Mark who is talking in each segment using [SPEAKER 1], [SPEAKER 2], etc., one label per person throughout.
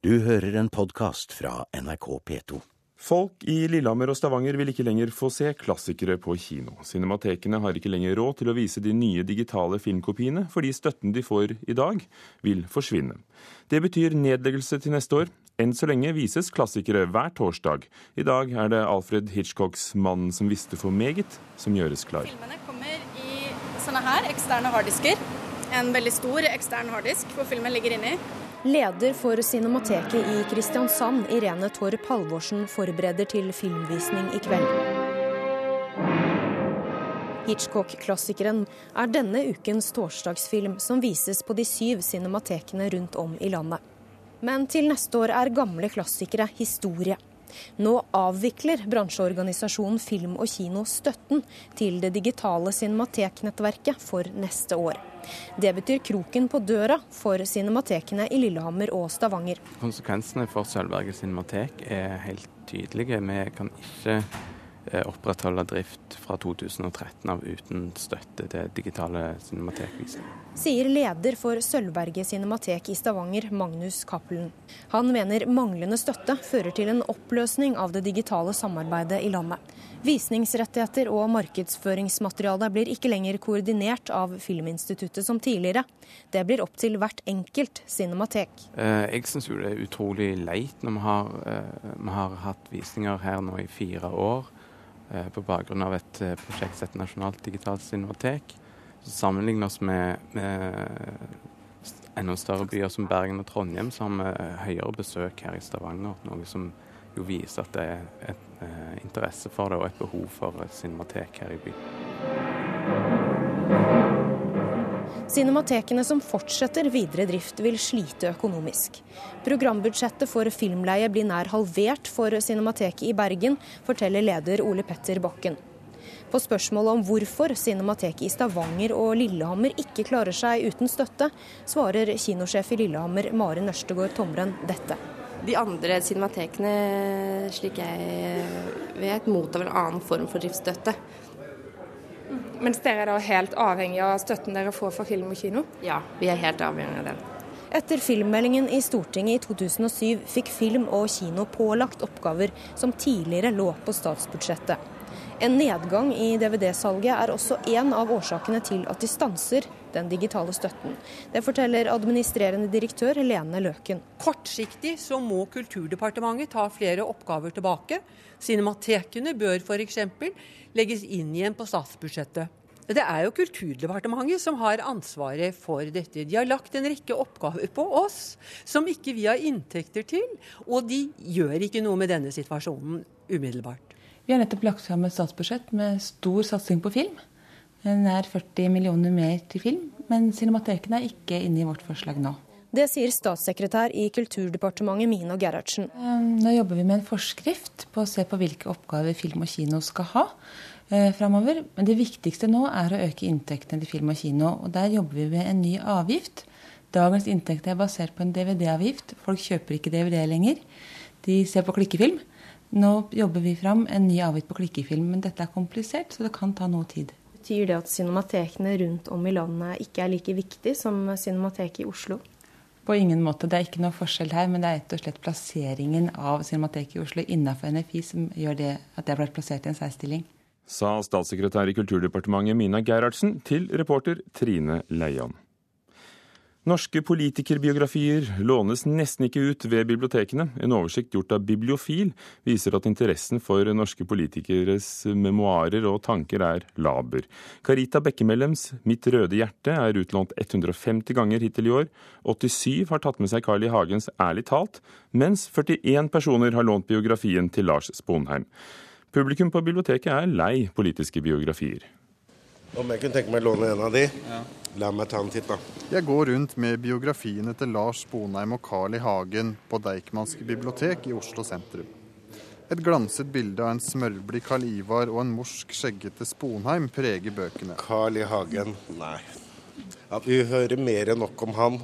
[SPEAKER 1] Du hører en podkast fra NRK P2.
[SPEAKER 2] Folk i Lillehammer og Stavanger vil ikke lenger få se klassikere på kino. Cinematekene har ikke lenger råd til å vise de nye digitale filmkopiene, fordi støtten de får i dag, vil forsvinne. Det betyr nedleggelse til neste år. Enn så lenge vises klassikere hver torsdag. I dag er det Alfred Hitchcocks 'Mannen som visste for meget' som gjøres klar.
[SPEAKER 3] Filmene kommer i sånne her eksterne harddisker. En veldig stor ekstern harddisk hvor filmen ligger inni.
[SPEAKER 4] Leder for Cinemateket i Kristiansand, Irene Torp Halvorsen, forbereder til filmvisning i kveld. Hitchcock-klassikeren er denne ukens torsdagsfilm som vises på de syv cinematekene rundt om i landet. Men til neste år er gamle klassikere historie. Nå avvikler bransjeorganisasjonen Film og Kino støtten til det digitale Cinematek-nettverket for neste år. Det betyr kroken på døra for cinematekene i Lillehammer og Stavanger.
[SPEAKER 5] Konsekvensene for Sølvberget cinematek er helt tydelige. Vi kan ikke opprettholde drift fra 2013 av uten støtte til digitale cinematekviser.
[SPEAKER 4] Sier leder for Sølvberget cinematek i Stavanger, Magnus Cappelen. Han mener manglende støtte fører til en oppløsning av det digitale samarbeidet i landet. Visningsrettigheter og markedsføringsmateriale blir ikke lenger koordinert av Filminstituttet som tidligere. Det blir opp til hvert enkelt cinematek.
[SPEAKER 5] Eh, jeg syns jo det er utrolig leit når vi har, eh, vi har hatt visninger her nå i fire år eh, på bakgrunn av et prosjekt som heter Nasjonalt digitalt cinematek. Sammenlignet oss med, med enda større byer som Bergen og Trondheim, så har vi høyere besøk her i Stavanger. Noe som jo viser at det er et eh, interesse for det og et behov for cinematek her i byen.
[SPEAKER 4] Cinematekene som fortsetter videre drift vil slite økonomisk. Programbudsjettet for filmleie blir nær halvert for Cinemateket i Bergen, forteller leder Ole Petter Bakken. På spørsmålet om hvorfor Cinemateket i Stavanger og Lillehammer ikke klarer seg uten støtte, svarer kinosjef i Lillehammer Maren Ørstegård Tomren dette.
[SPEAKER 6] De andre cinematekene, slik jeg vet, mottar vel annen form for driftsstøtte.
[SPEAKER 7] Mens dere er da helt avhengig av støtten dere får fra film og kino?
[SPEAKER 6] Ja, vi er helt avhengig av den.
[SPEAKER 4] Etter filmmeldingen i Stortinget i 2007 fikk film og kino pålagt oppgaver som tidligere lå på statsbudsjettet. En nedgang i DVD-salget er også en av årsakene til at de stanser den digitale støtten. Det forteller administrerende direktør Lene Løken.
[SPEAKER 8] Kortsiktig så må Kulturdepartementet ta flere oppgaver tilbake. Cinematekene bør f.eks. legges inn igjen på statsbudsjettet. Det er jo Kulturdepartementet som har ansvaret for dette. De har lagt en rekke oppgaver på oss som ikke vi har inntekter til, og de gjør ikke noe med denne situasjonen umiddelbart.
[SPEAKER 9] Vi har nettopp lagt fram et statsbudsjett med stor satsing på film. Nær 40 millioner mer til film, men Cinematekene er ikke inne i vårt forslag nå.
[SPEAKER 4] Det sier statssekretær i Kulturdepartementet Mino Gerhardsen.
[SPEAKER 9] Ehm, nå jobber vi med en forskrift på å se på hvilke oppgaver film og kino skal ha eh, framover. Men det viktigste nå er å øke inntektene til film og kino. Og der jobber vi med en ny avgift. Dagens inntekt er basert på en DVD-avgift. Folk kjøper ikke DVD lenger. De ser på klikkefilm. Nå jobber vi fram en ny avgift på klikkefilm, men dette er komplisert, så det kan ta noe tid.
[SPEAKER 4] Betyr det at cinematekene rundt om i landet ikke er like viktig som Cinemateket i Oslo?
[SPEAKER 9] På ingen måte. Det er ikke noe forskjell her, men det er rett og slett plasseringen av Cinemateket i Oslo innenfor NFI som gjør det at det har blitt plassert i en særstilling.
[SPEAKER 2] Sa statssekretær i Kulturdepartementet Mina Gerhardsen til reporter Trine Leian. Norske politikerbiografier lånes nesten ikke ut ved bibliotekene. En oversikt gjort av Bibliofil viser at interessen for norske politikeres memoarer og tanker er laber. Carita Bekkemellems 'Mitt røde hjerte' er utlånt 150 ganger hittil i år. 87 har tatt med seg Carl I. Hagens 'Ærlig talt', mens 41 personer har lånt biografien til Lars Sponheim. Publikum på biblioteket er lei politiske biografier.
[SPEAKER 10] Om jeg kunne tenke meg å låne en av de? Ja. La meg ta en titt, da.
[SPEAKER 11] Jeg går rundt med biografiene til Lars Sponheim og Carl I. Hagen på Deichmanske bibliotek i Oslo sentrum. Et glanset bilde av en smørblid Karl Ivar og en morsk, skjeggete Sponheim preger bøkene.
[SPEAKER 10] Carl I. Hagen, nei. Ja, vi hører mer enn nok om han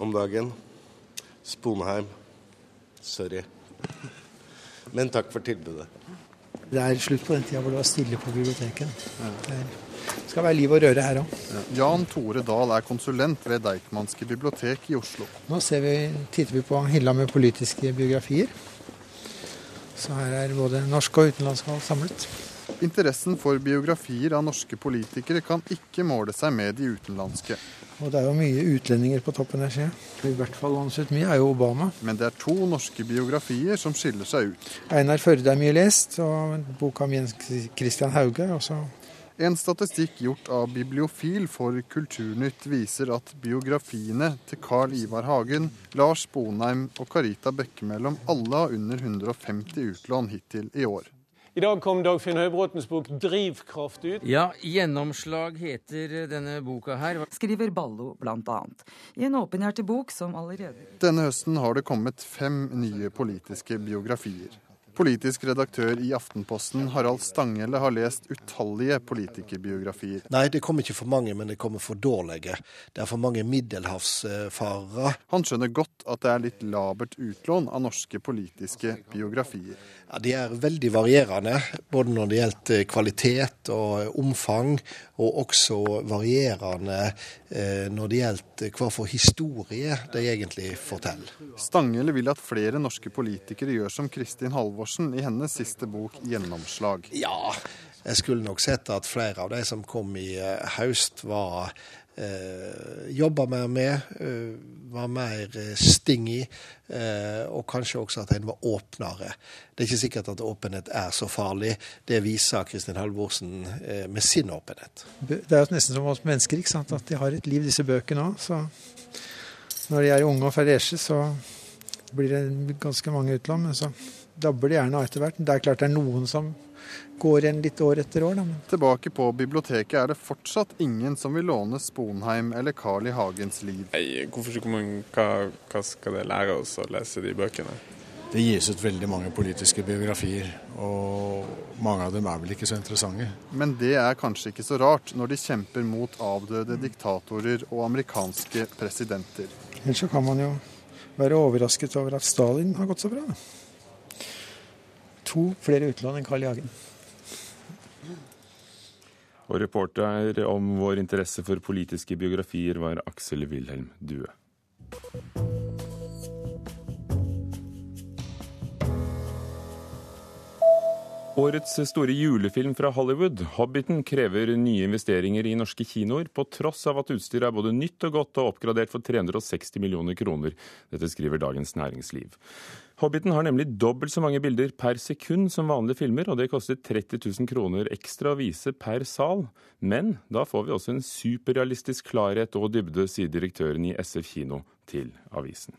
[SPEAKER 10] om dagen. Sponheim, sorry. Men takk for tilbudet.
[SPEAKER 12] Det er slutt på den tida hvor det var stille på biblioteket. Ja. Det skal være liv og røre her òg.
[SPEAKER 11] Jan Tore Dahl er konsulent ved Deichmanske bibliotek i Oslo.
[SPEAKER 12] Nå vi, titter vi på hylla med politiske biografier. Så her er både norske og utenlandske samlet.
[SPEAKER 11] Interessen for biografier av norske politikere kan ikke måle seg med de utenlandske.
[SPEAKER 12] Og det er jo mye utlendinger på toppen her, ser jeg. I hvert fall ansett mye er jo Obama.
[SPEAKER 11] Men det er to norske biografier som skiller seg ut.
[SPEAKER 12] Einar Førde er mye lest, og boka om Jens Christian Hauge. Også.
[SPEAKER 11] En statistikk gjort av Bibliofil for Kulturnytt viser at biografiene til Carl Ivar Hagen, Lars Bonheim og Carita Bekkemellom alle har under 150 utlån hittil i år.
[SPEAKER 13] I dag kom Dagfinn Høybråtens bok 'Drivkraft' ut.
[SPEAKER 14] Ja, 'Gjennomslag' heter denne boka her.
[SPEAKER 15] Skriver Ballo, blant annet. I en åpenhjertig som allerede
[SPEAKER 11] Denne høsten har det kommet fem nye politiske biografier. Politisk redaktør i Aftenposten, Harald Stanghelle, har lest utallige politikerbiografier.
[SPEAKER 16] Nei, det kommer ikke for mange, men det kommer for dårlige. Det er for mange middelhavsfarere.
[SPEAKER 11] Han skjønner godt at det er litt labert utlån av norske politiske biografier.
[SPEAKER 16] Ja, De er veldig varierende, både når det gjelder kvalitet og omfang, og også varierende eh, når det gjelder hva for historie de egentlig forteller.
[SPEAKER 11] Stanghelle vil at flere norske politikere gjør som Kristin Halvorsen i hennes siste bok 'Gjennomslag'.
[SPEAKER 16] Ja, jeg skulle nok sett at flere av de som kom i eh, høst, var eh, jobba mer med, eh, var mer eh, sting i, eh, og kanskje også at en var åpnere. Det er ikke sikkert at åpenhet er så farlig. Det viser Kristin Halvorsen eh, med sin åpenhet.
[SPEAKER 12] Det er jo nesten som oss mennesker, ikke sant? at de har et liv, disse bøkene òg. Så når de er unge og ferdige, så blir det ganske mange utlån. Men så dabber de gjerne av etter hvert. Det er klart det er noen som går igjen litt år etter år. Da.
[SPEAKER 11] Tilbake på biblioteket er det fortsatt ingen som vil låne Sponheim eller Carl I. Hagens liv.
[SPEAKER 17] Nei, hvorfor skal man, hva, hva skal det lære oss å lese de bøkene?
[SPEAKER 18] Det gis ut veldig mange politiske biografier, og mange av dem er vel ikke så interessante.
[SPEAKER 11] Men det er kanskje ikke så rart når de kjemper mot avdøde diktatorer og amerikanske presidenter.
[SPEAKER 12] Ellers så kan man jo være overrasket over at Stalin har gått så bra. To flere utlån enn Carl I. Hagen.
[SPEAKER 2] Og reporter om vår interesse for politiske biografier var Aksel Wilhelm Due. Årets store julefilm fra Hollywood, 'Hobbiten', krever nye investeringer i norske kinoer, på tross av at utstyret er både nytt og godt og oppgradert for 360 millioner kroner. Dette skriver Dagens Næringsliv. 'Hobbiten' har nemlig dobbelt så mange bilder per sekund som vanlige filmer, og det koster 30 000 kroner ekstra å vise per sal. Men da får vi også en superrealistisk klarhet og dybde, sier direktøren i SF kino til avisen.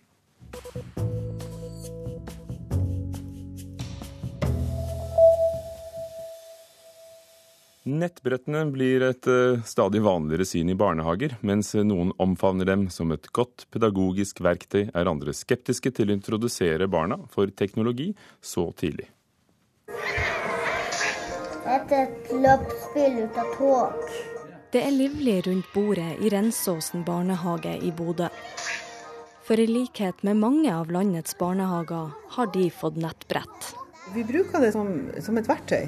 [SPEAKER 2] Nettbrettene blir et uh, stadig vanligere syn i barnehager, mens noen omfavner dem som et godt pedagogisk verktøy, er andre skeptiske til å introdusere barna for teknologi så tidlig.
[SPEAKER 19] Et løpsspill ut av tog.
[SPEAKER 4] Det er livlig rundt bordet i Rensåsen barnehage i Bodø. For i likhet med mange av landets barnehager har de fått nettbrett.
[SPEAKER 20] Vi bruker det som, som et verktøy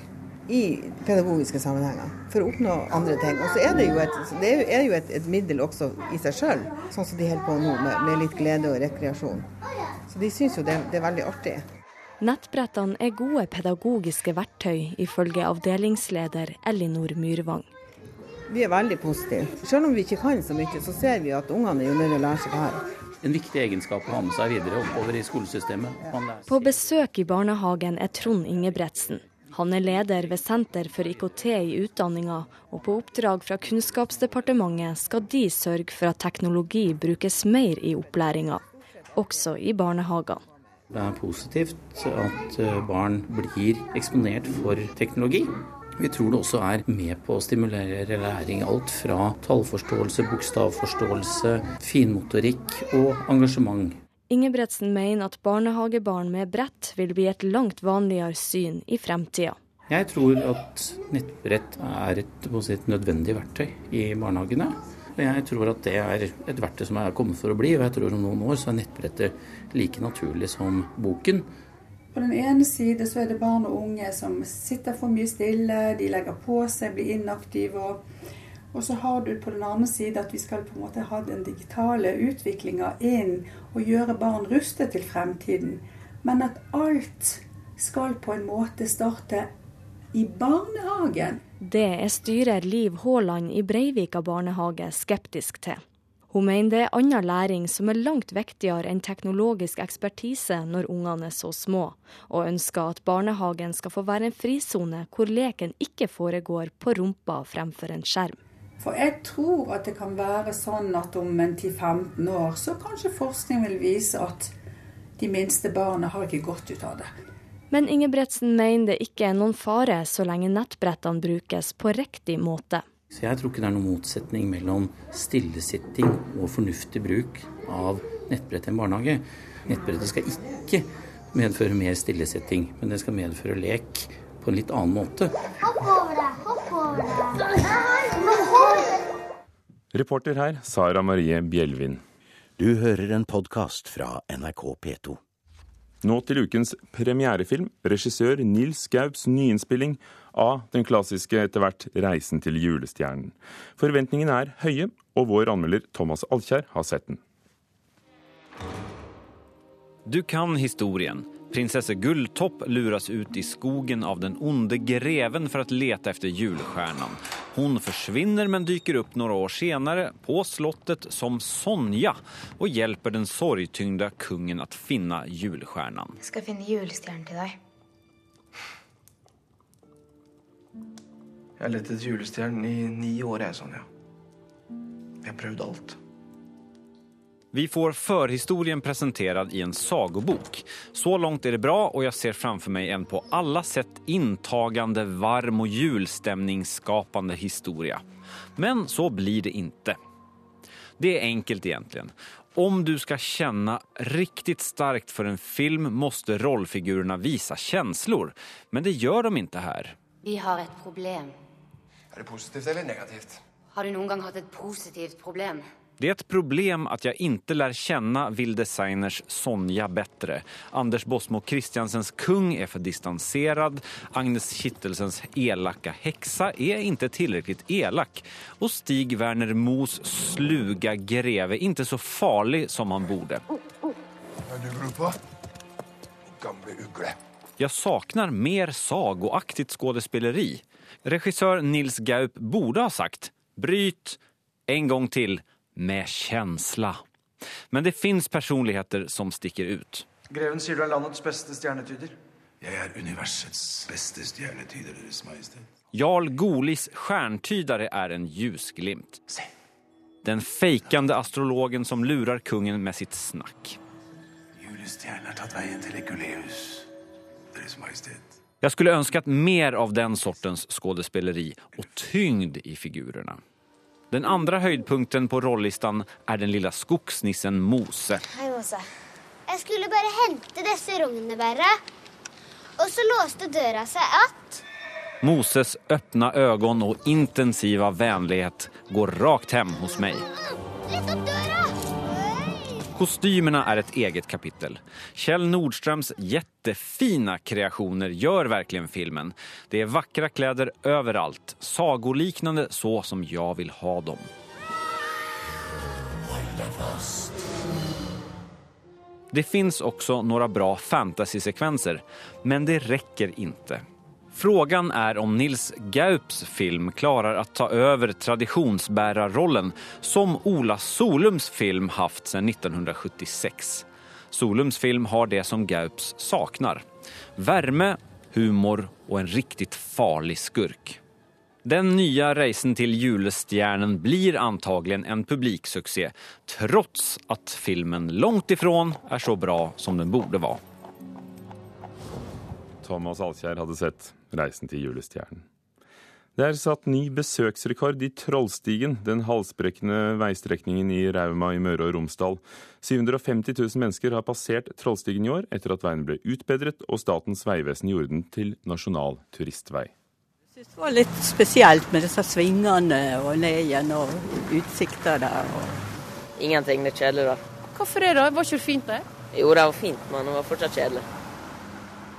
[SPEAKER 20] i pedagogiske sammenhenger for å oppnå andre ting. Og så er det jo et, det er jo et, et middel også i seg sjøl, sånn som de holder på nå med, med, litt glede og rekreasjon. Så de syns jo det, det er veldig artig.
[SPEAKER 4] Nettbrettene er gode pedagogiske verktøy, ifølge avdelingsleder Ellinor Myrvang.
[SPEAKER 20] Vi er veldig positive. Selv om vi ikke kan så mye, så ser vi at ungene er jo nødt til å lære seg det her.
[SPEAKER 21] En viktig egenskap å ha med seg videre oppover i skolesystemet.
[SPEAKER 4] På besøk i barnehagen er Trond Ingebretsen. Han er leder ved Senter for IKT i utdanninga, og på oppdrag fra Kunnskapsdepartementet skal de sørge for at teknologi brukes mer i opplæringa, også i barnehagene.
[SPEAKER 21] Det er positivt at eh, barn blir eksponert for teknologi. Vi tror det også er med på å stimulere læring. Alt fra tallforståelse, bokstavforståelse, finmotorikk og engasjement.
[SPEAKER 4] Ingebretsen mener at barnehagebarn med brett vil bli et langt vanligere syn i fremtida.
[SPEAKER 21] Jeg tror at nettbrett er et, et, nødvendig verktøy i barnehagene. Og jeg tror at det er et verktøy som er kommet for å bli. Og jeg tror om noen år så er nettbrettet like naturlig som boken.
[SPEAKER 22] På den ene side så er det barn og unge som sitter for mye stille, de legger på seg, blir inaktive. Og, og så har du på den andre side at vi skal på en måte ha den digitale utviklinga inn og gjøre barn rustet til fremtiden. Men at alt skal på en måte starte i barnehagen.
[SPEAKER 23] Det er styrer Liv Haaland i Breivika barnehage skeptisk til. Hun mener det er annen læring som er langt viktigere enn teknologisk ekspertise når ungene er så små, og ønsker at barnehagen skal få være en frisone hvor leken ikke foregår på rumpa fremfor en skjerm.
[SPEAKER 22] For jeg tror at det kan være sånn at om en 10-15 år så kanskje forskning vil vise at de minste barna har ikke godt ut av det.
[SPEAKER 23] Men Ingebretsen mener det ikke er noen fare så lenge nettbrettene brukes på riktig måte.
[SPEAKER 21] Så jeg tror ikke det er noen motsetning mellom stillesitting og fornuftig bruk av nettbrett i en barnehage. Nettbrettet skal ikke medføre mer stillesitting, men det skal medføre lek på en litt annen måte.
[SPEAKER 19] Hopp over det! Hopp over det!
[SPEAKER 2] Reporter her, Sara Marie Bjelvin.
[SPEAKER 24] Du hører en podkast fra NRK P2.
[SPEAKER 2] Nå til ukens premierefilm, regissør Nils Gaups nyinnspilling av den klassiske etter hvert Reisen til julestjernen. Forventningene er høye, og vår anmelder Thomas Alkjær har sett den.
[SPEAKER 25] Du kan historien. Prinsesse Gulltopp luras ut i skogen av den onde greven for å lete efter julstjärnan. Hon försvinner men dyker upp några år senare på slottet som Sonja och hjälper den sorgtyngda kungen att finna julstjärnan.
[SPEAKER 26] Jeg skal finne julestjernen til deg.
[SPEAKER 27] Jeg har lett etter julestjernen i ni år, jeg, Sonja. Jeg har prøvd alt.
[SPEAKER 25] Vi får förhistorien presenterad i en sagobok. Så langt er det bra og jeg ser framfor meg en på alle sett inntagende, varm og julstämningsskapande historia. Men så blir det ikke. Det er enkelt egentlig. Om du skal kjenne riktig starkt for en film måste rollfigurerna vise känslor. Men det gjør de ikke her.
[SPEAKER 26] Vi har et problem.
[SPEAKER 27] Er det positivt eller negativt?
[SPEAKER 26] Har du noen gang hatt et positivt problem?
[SPEAKER 25] Det är ett problem att jag inte lär känna Vill Designers Sonja bättre. Anders Bosmo Christiansens kung är för distanserad. Agnes Kittelsens elaka häxa är inte tillräckligt elak. Och Stig Werner Mos sluga greve inte så farlig som han borde.
[SPEAKER 27] Er du gror på? Gamle ugle.
[SPEAKER 25] Jag saknar mer sagoaktigt skådespeleri. Regissör Nils Gaup borde ha sagt bryt en gång till med känsla. Men det fins personligheter som sticker ut.
[SPEAKER 27] Greven sier du er landets beste stjernetyder.
[SPEAKER 28] Jeg er universets beste stjernetyder, Deres Majestet.
[SPEAKER 25] Jarl Golis stjärntydare er en ljusglimt. Den fejkande astrologen som lurar kungen med sitt snakk.
[SPEAKER 28] Julestjernen har tatt veien til Ekuleus, Deres Majestet.
[SPEAKER 25] Jeg skulle ønsket mer av den sortens skådespeleri og tyngd i figurerna. Den andre høydepunkten på rollistan er den lilla skogsnissen Mose.
[SPEAKER 19] Hei, Mose. Jeg skulle bare hente disse rognebæra. Og så låste døra seg att.
[SPEAKER 25] Moses öppna øyne og intensiva vänlighet går rakt hjem hos mig.
[SPEAKER 19] Litt er et
[SPEAKER 25] Kostymerna eget kapitel. Kjell Nordströms jättefina kreationer gör verkligen filmen. Det är vackra kläder överallt, sagoliknande så som jag vill ha dem. Det finns också några bra fantasysekvenser, men det räcker inte. Frågan är om Nils Gaups film klarar att ta över traditionsbärarrollen som Ola Solums film haft sedan 1976. Solums film har det som Gaups saknar. Värme, humor och en riktigt farlig skurk. Den nye Reisen til julestjernen blir antagligen en publiksuksess, trots at filmen langt ifrån er så bra som den borde være.
[SPEAKER 2] Thomas Alkjær hadde sett 'Reisen til julestjernen'. Det er satt ny besøksrekord i Trollstigen, den halsbrekkende veistrekningen i Rauma i Møre og Romsdal. 750 000 mennesker har passert Trollstigen i år, etter at veien ble utbedret og Statens vegvesen gjorde den til nasjonal turistvei.
[SPEAKER 29] Det var litt spesielt med disse svingene og ned igjen og utsikter der. Og...
[SPEAKER 30] Ingenting. Det er kjedelig, da.
[SPEAKER 31] Hvorfor det, da? Var ikke det fint, det?
[SPEAKER 30] Jo, det var fint, men det var fortsatt kjedelig.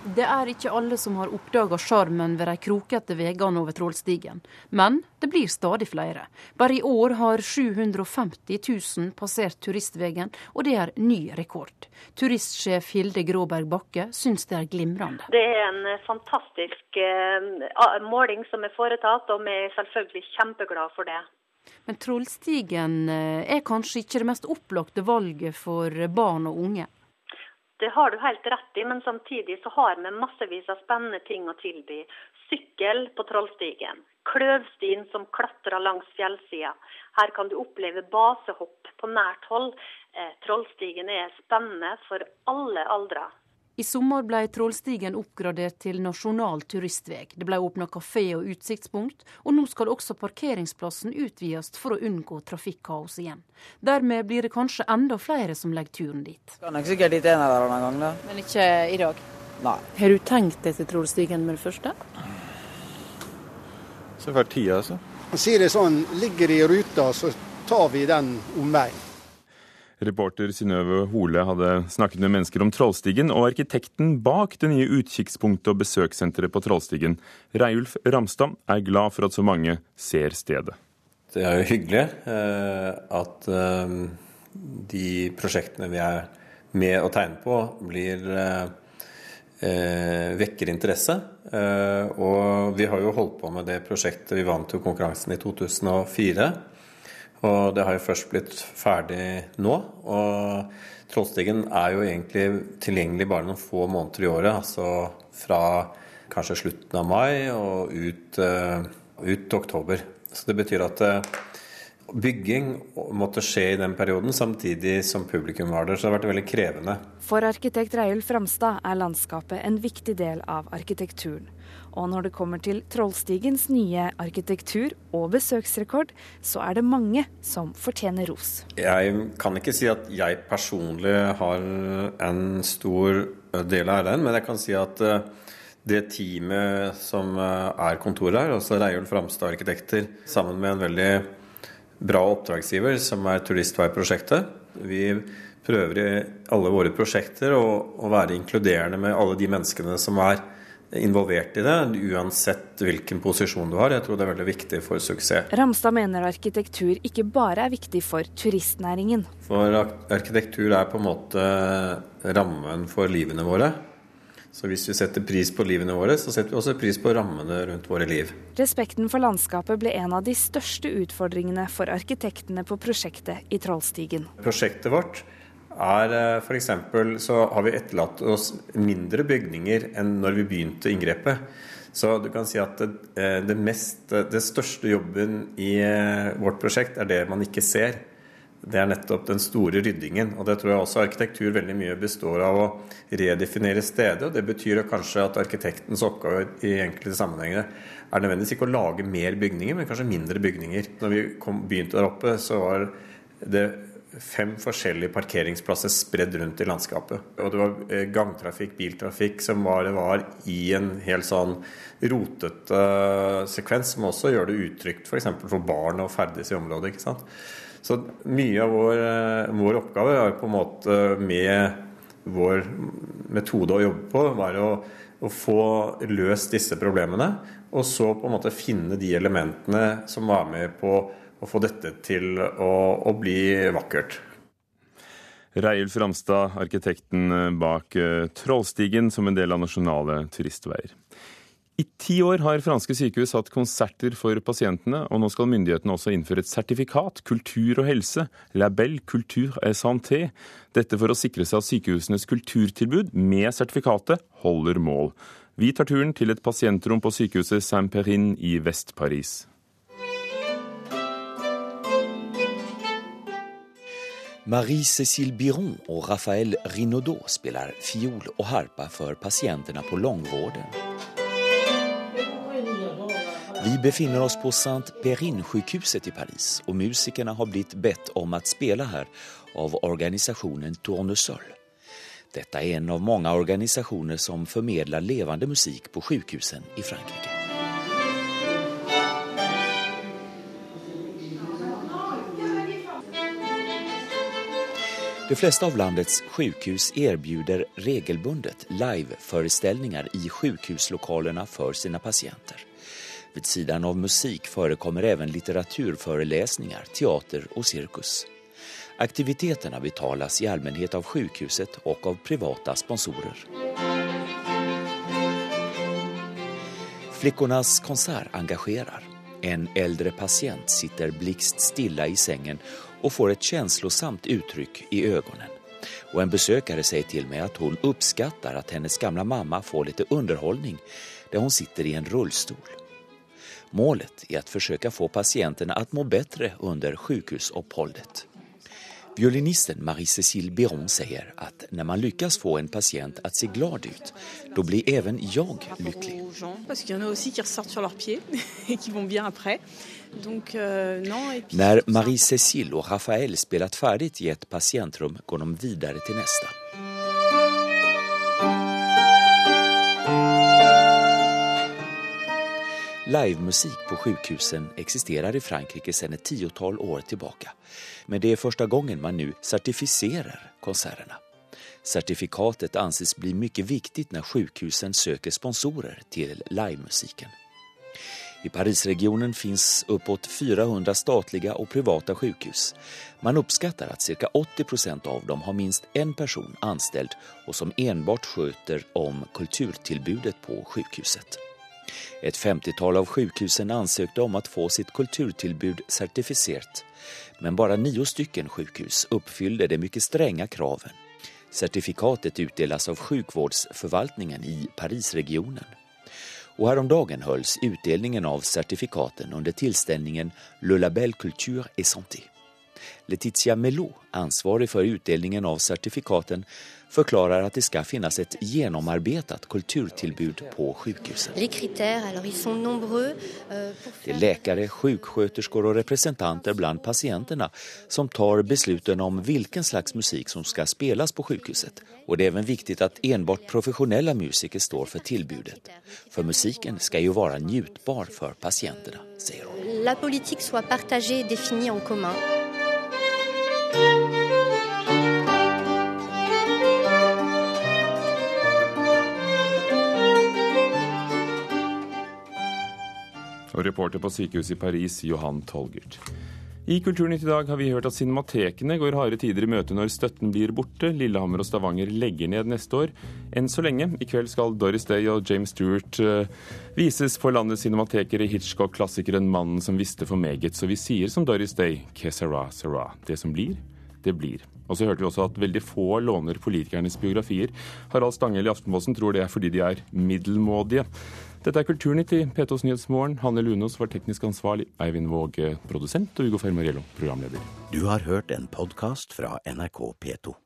[SPEAKER 32] Det er ikke alle som har oppdaga sjarmen ved de krokete veiene over Trollstigen, men det blir stadig flere. Bare i år har 750 000 passert turistveien, og det er ny rekord. Turistsjef Hilde Gråberg Bakke syns det er glimrende.
[SPEAKER 33] Det er en fantastisk eh, måling som er foretatt, og vi er selvfølgelig kjempeglade for det.
[SPEAKER 32] Men Trollstigen eh, er kanskje ikke det mest opplagte valget for barn og unge?
[SPEAKER 33] Det har du helt rett i, men samtidig så har vi massevis av spennende ting å tilby. Sykkel på Trollstigen. Kløvstien som klatrer langs fjellsida. Her kan du oppleve basehopp på nært hold. Eh, Trollstigen er spennende for alle aldre.
[SPEAKER 32] I sommer ble Trollstigen oppgradert til nasjonal turistvei. Det ble åpna kafé og utsiktspunkt, og nå skal også parkeringsplassen utvides for å unngå trafikkaos igjen. Dermed blir det kanskje enda flere som legger turen dit.
[SPEAKER 34] Kan nok sikkert dit en eller annen gang, da.
[SPEAKER 32] Men ikke i dag?
[SPEAKER 34] Nei.
[SPEAKER 32] Har du tenkt deg til Trollstigen med det første?
[SPEAKER 35] Så får tida, altså.
[SPEAKER 36] Sier det sånn, ligger det i ruta, så tar vi den omveien.
[SPEAKER 2] Reporter Synnøve Hole hadde snakket med mennesker om Trollstigen, og arkitekten bak det nye utkikkspunktet og besøkssenteret på Trollstigen, Reiulf Ramstad, er glad for at så mange ser stedet.
[SPEAKER 37] Det er jo hyggelig eh, at eh, de prosjektene vi er med å tegne på, blir eh, vekker interesse. Og vi har jo holdt på med det prosjektet vi vant til konkurransen i 2004. Og det har jo først blitt ferdig nå. Og Trollstigen er jo egentlig tilgjengelig bare noen få måneder i året. Altså fra kanskje slutten av mai og ut, uh, ut oktober. Så det betyr at uh, bygging måtte skje i den perioden, samtidig som publikum var der. Så det har vært veldig krevende.
[SPEAKER 23] For arkitekt Reiulf Ramstad er landskapet en viktig del av arkitekturen. Og når det kommer til Trollstigens nye arkitektur og besøksrekord, så er det mange som fortjener ros.
[SPEAKER 37] Jeg kan ikke si at jeg personlig har en stor del av æren, men jeg kan si at eh, det teamet som eh, er kontoret her, altså Reiulf Ramstad Arkitekter, sammen med en veldig bra oppdragsgiver, som er Turistveiprosjektet. Vi prøver i alle våre prosjekter å, å være inkluderende med alle de menneskene som er involvert i det, uansett hvilken posisjon du har. Jeg tror det er veldig viktig for suksess.
[SPEAKER 23] Ramstad mener arkitektur ikke bare er viktig for turistnæringen.
[SPEAKER 37] For arkitektur er på en måte rammen for livene våre. Så hvis vi setter pris på livene våre, så setter vi også pris på rammene rundt våre liv.
[SPEAKER 23] Respekten for landskapet ble en av de største utfordringene for arkitektene på prosjektet i Trollstigen.
[SPEAKER 37] Prosjektet vårt er eh, f.eks. så har vi etterlatt oss mindre bygninger enn når vi begynte inngrepet. Så du kan si at det, eh, det, mest, det største jobben i eh, vårt prosjekt er det man ikke ser. Det er nettopp den store ryddingen. Og det tror jeg også arkitektur veldig mye består av å redefinere stedet. og Det betyr kanskje at arkitektens oppgave i enkelte sammenhenger er nødvendigvis ikke å lage mer bygninger, men kanskje mindre bygninger. Når vi kom, begynte der oppe, så var det fem forskjellige parkeringsplasser spredd rundt i landskapet. Og det var eh, gangtrafikk, biltrafikk, som var, var i en helt sånn rotete sekvens, som også gjør det utrygt f.eks. For, for barn å ferdes i området. ikke sant? Så mye av vår, eh, vår oppgave er på en måte med vår metode å jobbe på, var å, å få løst disse problemene. Og så på en måte finne de elementene som var med på å få dette til å, å bli vakkert.
[SPEAKER 2] Reiulf Ramstad, arkitekten bak eh, Trollstigen som en del av nasjonale turistveier. I ti år har franske sykehus hatt konserter for pasientene, og nå skal myndighetene også innføre et sertifikat, kultur og helse, label culture et santé. Dette for å sikre seg at sykehusenes kulturtilbud med sertifikatet holder mål. Vi tar turen til et pasientrom på sykehuset Saint-Perrin i Vest-Paris.
[SPEAKER 38] Marie-Cécile Biron og Rafael Rinaudot spiller fiol og harpa for pasientene på långvården. Vi befinner oss på Saint-Perrin-sjukhuset i Paris och musikerna har blivit bett om att spela här av organisationen Tournesol. Detta är en av många organisationer som förmedlar levande musik på sjukhusen i Frankrike. De fleste av landets sjukhus erbjuder regelbundet liveforestillinger i sjukhuslokalene for sine pasienter. Ved siden av musikk forekommer även litteraturforelesninger, teater og sirkus. Aktiviteterna betalas i allmänhet av sjukhuset og av privata sponsorer. Flickornas konsert engagerar. En äldre patient sitter blixtstilla i sengen og får et känslosamt uttrykk i ögonen. Og en besøkare sier til meg at hun uppskattar at hennes gamla mamma får litt underholdning der hun sitter i en rullstol. Målet er å forsøke få pasientene å må bedre under sjukhusoppholdet. Violinisten Marie-Cécile Biron sier at når man lykkes få en pasient å se glad ut, då blir även jeg lycklig. Når Marie-Cécile og Rafael spelat ferdig i et patientrum går de videre til neste. Livemusikk på sjukhusen eksisterer i Frankrike sedan et tiotall år tilbake. Men det er første gangen man nå sertifiserer konserterna. Certifikatet anses bli mye viktig når sjukhusen søker sponsorer til livemusikken. I Parisregionen finns uppåt 400 statlige og private sjukhus. Man uppskattar at ca. 80% av dem har minst en person anställd og som enbart sköter om kulturtilbudet på sjukhuset. Et femtiotal av sjukhusen ansøkte om å få sitt kulturtilbud sertifisert, Men bare nio stycken sjukhus uppfyllde de mye strenge kraven. Certifikatet utdelas av sjukvårdsforvaltningen i Parisregionen. Og häromdagen hölls utdelningen av certifikaten under tillställningen Le Label Culture et Santé. Letizia Melo, ansvarig for utdelningen av sertifikaten, forklarer at det skal finnes et gjennomarbeidet kulturtilbud på sykehuset.
[SPEAKER 35] Euh,
[SPEAKER 38] det er leger, sykepleiere og representanter blant pasientene som tar besluten om hvilken slags musikk som skal spilles på sykehuset. Og det er også viktig at enbart profesjonelle musikere står for tilbudet. For musikken skal jo være njutbar for pasientene, sier hun.
[SPEAKER 35] La politikk soit partagée définie en commun.
[SPEAKER 2] Og reporter på sykehuset i Paris, Johan Tolgert. I Kulturnytt i dag har vi hørt at cinematekene går harde tider i møte når støtten blir borte. Lillehammer og Stavanger legger ned neste år. Enn så lenge. I kveld skal Doris Day og James Stewart uh, vises for landets cinemateker i Hitchcock-klassikeren 'Mannen som visste for meget'. Så vi sier som Doris Day, que sera, sera. Det som blir, det blir. Og så hørte vi også at veldig få låner politikernes biografier. Harald Stanghell i Aftenposten tror det er fordi de er middelmådige. Dette er Kulturnytt i P2s Nyhetsmorgen. Hanne Lunås var teknisk ansvarlig, Eivind Våge produsent og Ugo Fermariello programleder.
[SPEAKER 24] Du har hørt en podkast fra NRK P2.